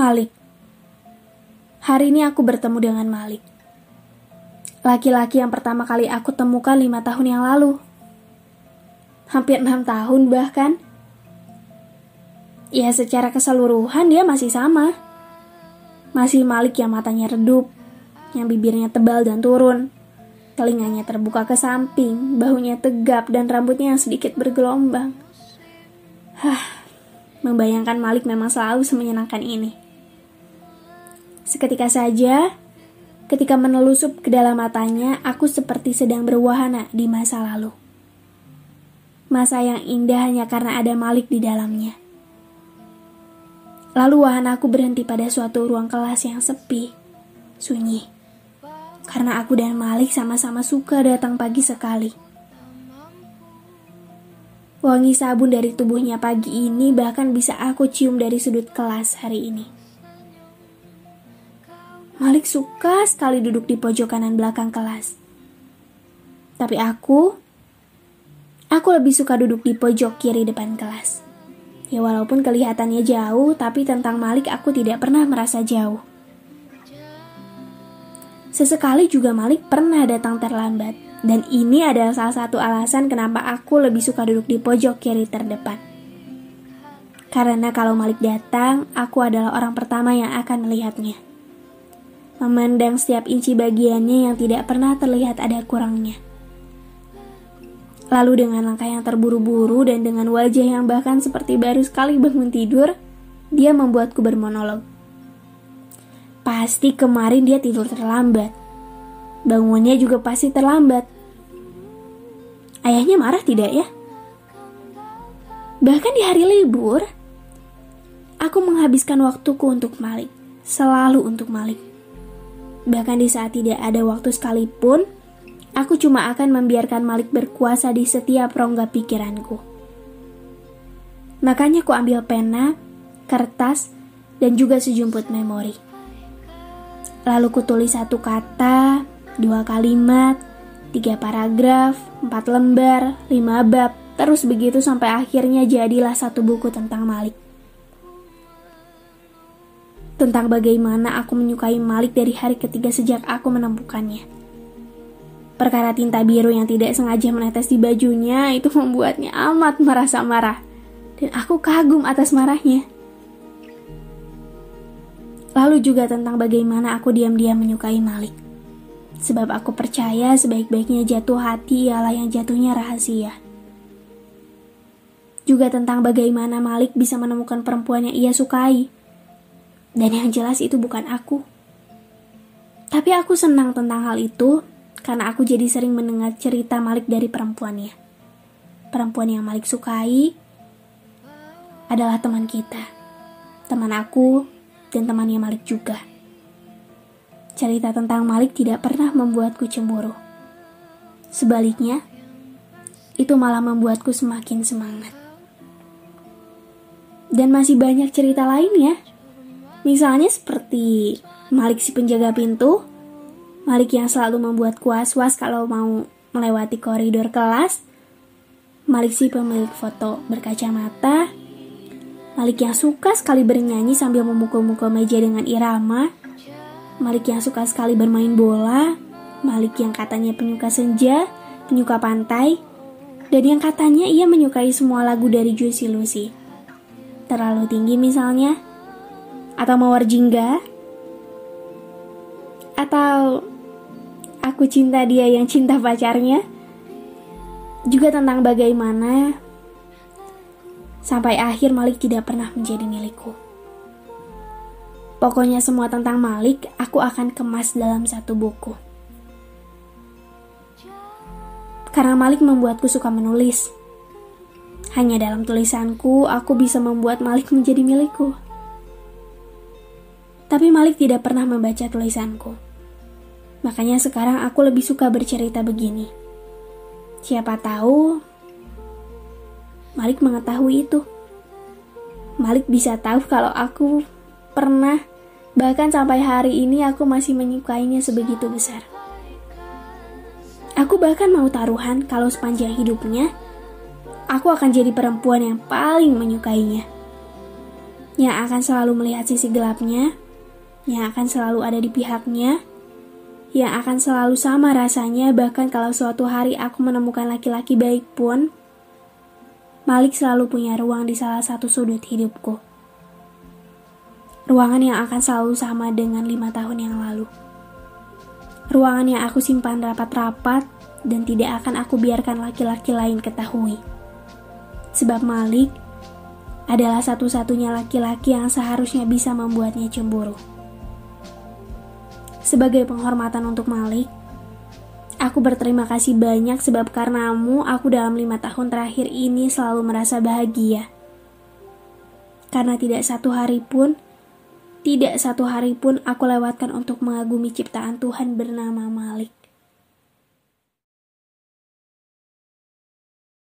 Malik. Hari ini aku bertemu dengan Malik. Laki-laki yang pertama kali aku temukan lima tahun yang lalu. Hampir enam tahun bahkan. Ya secara keseluruhan dia masih sama. Masih Malik yang matanya redup, yang bibirnya tebal dan turun, telinganya terbuka ke samping, bahunya tegap dan rambutnya yang sedikit bergelombang. Hah, Membayangkan Malik memang selalu semenyenangkan ini. Seketika saja, ketika menelusup ke dalam matanya, aku seperti sedang berwahana di masa lalu. Masa yang indah hanya karena ada Malik di dalamnya. Lalu wahana aku berhenti pada suatu ruang kelas yang sepi, sunyi. Karena aku dan Malik sama-sama suka datang pagi sekali. Wangi sabun dari tubuhnya pagi ini bahkan bisa aku cium dari sudut kelas hari ini. Malik suka sekali duduk di pojok kanan belakang kelas. Tapi aku, aku lebih suka duduk di pojok kiri depan kelas. Ya walaupun kelihatannya jauh, tapi tentang Malik aku tidak pernah merasa jauh. Sesekali juga Malik pernah datang terlambat. Dan ini adalah salah satu alasan kenapa aku lebih suka duduk di pojok kiri terdepan. Karena kalau Malik datang, aku adalah orang pertama yang akan melihatnya. Memandang setiap inci bagiannya yang tidak pernah terlihat ada kurangnya. Lalu dengan langkah yang terburu-buru dan dengan wajah yang bahkan seperti baru sekali bangun tidur, dia membuatku bermonolog. Pasti kemarin dia tidur terlambat. Bangunnya juga pasti terlambat. Ayahnya marah tidak ya? Bahkan di hari libur, aku menghabiskan waktuku untuk Malik. Selalu untuk Malik. Bahkan di saat tidak ada waktu sekalipun, aku cuma akan membiarkan Malik berkuasa di setiap rongga pikiranku. Makanya ku ambil pena, kertas, dan juga sejumput memori. Lalu ku tulis satu kata, dua kalimat, tiga paragraf, empat lembar, lima bab, terus begitu sampai akhirnya jadilah satu buku tentang Malik. Tentang bagaimana aku menyukai Malik dari hari ketiga sejak aku menemukannya. Perkara tinta biru yang tidak sengaja menetes di bajunya itu membuatnya amat merasa marah. Dan aku kagum atas marahnya. Lalu juga tentang bagaimana aku diam-diam menyukai Malik. Sebab aku percaya sebaik-baiknya jatuh hati ialah yang jatuhnya rahasia. Juga tentang bagaimana Malik bisa menemukan perempuan yang ia sukai. Dan yang jelas itu bukan aku. Tapi aku senang tentang hal itu karena aku jadi sering mendengar cerita Malik dari perempuannya. Perempuan yang Malik sukai adalah teman kita. Teman aku dan temannya Malik juga. Cerita tentang Malik tidak pernah membuatku cemburu. Sebaliknya, itu malah membuatku semakin semangat. Dan masih banyak cerita lainnya. Misalnya seperti Malik si penjaga pintu, Malik yang selalu membuat was-was kalau mau melewati koridor kelas, Malik si pemilik foto berkacamata, Malik yang suka sekali bernyanyi sambil memukul-mukul meja dengan irama, Malik yang suka sekali bermain bola, Malik yang katanya penyuka senja, penyuka pantai, dan yang katanya ia menyukai semua lagu dari Juicy Lucy. Terlalu tinggi misalnya, atau mawar jingga, atau aku cinta dia yang cinta pacarnya, juga tentang bagaimana sampai akhir Malik tidak pernah menjadi milikku. Pokoknya semua tentang Malik aku akan kemas dalam satu buku. Karena Malik membuatku suka menulis. Hanya dalam tulisanku aku bisa membuat Malik menjadi milikku. Tapi Malik tidak pernah membaca tulisanku. Makanya sekarang aku lebih suka bercerita begini. Siapa tahu Malik mengetahui itu. Malik bisa tahu kalau aku pernah Bahkan sampai hari ini aku masih menyukainya sebegitu besar. Aku bahkan mau taruhan kalau sepanjang hidupnya, aku akan jadi perempuan yang paling menyukainya. yang akan selalu melihat sisi gelapnya, yang akan selalu ada di pihaknya, yang akan selalu sama rasanya bahkan kalau suatu hari aku menemukan laki-laki baik pun, Malik selalu punya ruang di salah satu sudut hidupku. Ruangan yang akan selalu sama dengan lima tahun yang lalu. Ruangan yang aku simpan rapat-rapat dan tidak akan aku biarkan laki-laki lain ketahui. Sebab Malik adalah satu-satunya laki-laki yang seharusnya bisa membuatnya cemburu. Sebagai penghormatan untuk Malik, aku berterima kasih banyak sebab karenamu aku dalam lima tahun terakhir ini selalu merasa bahagia. Karena tidak satu hari pun, tidak satu hari pun aku lewatkan untuk mengagumi ciptaan Tuhan bernama Malik.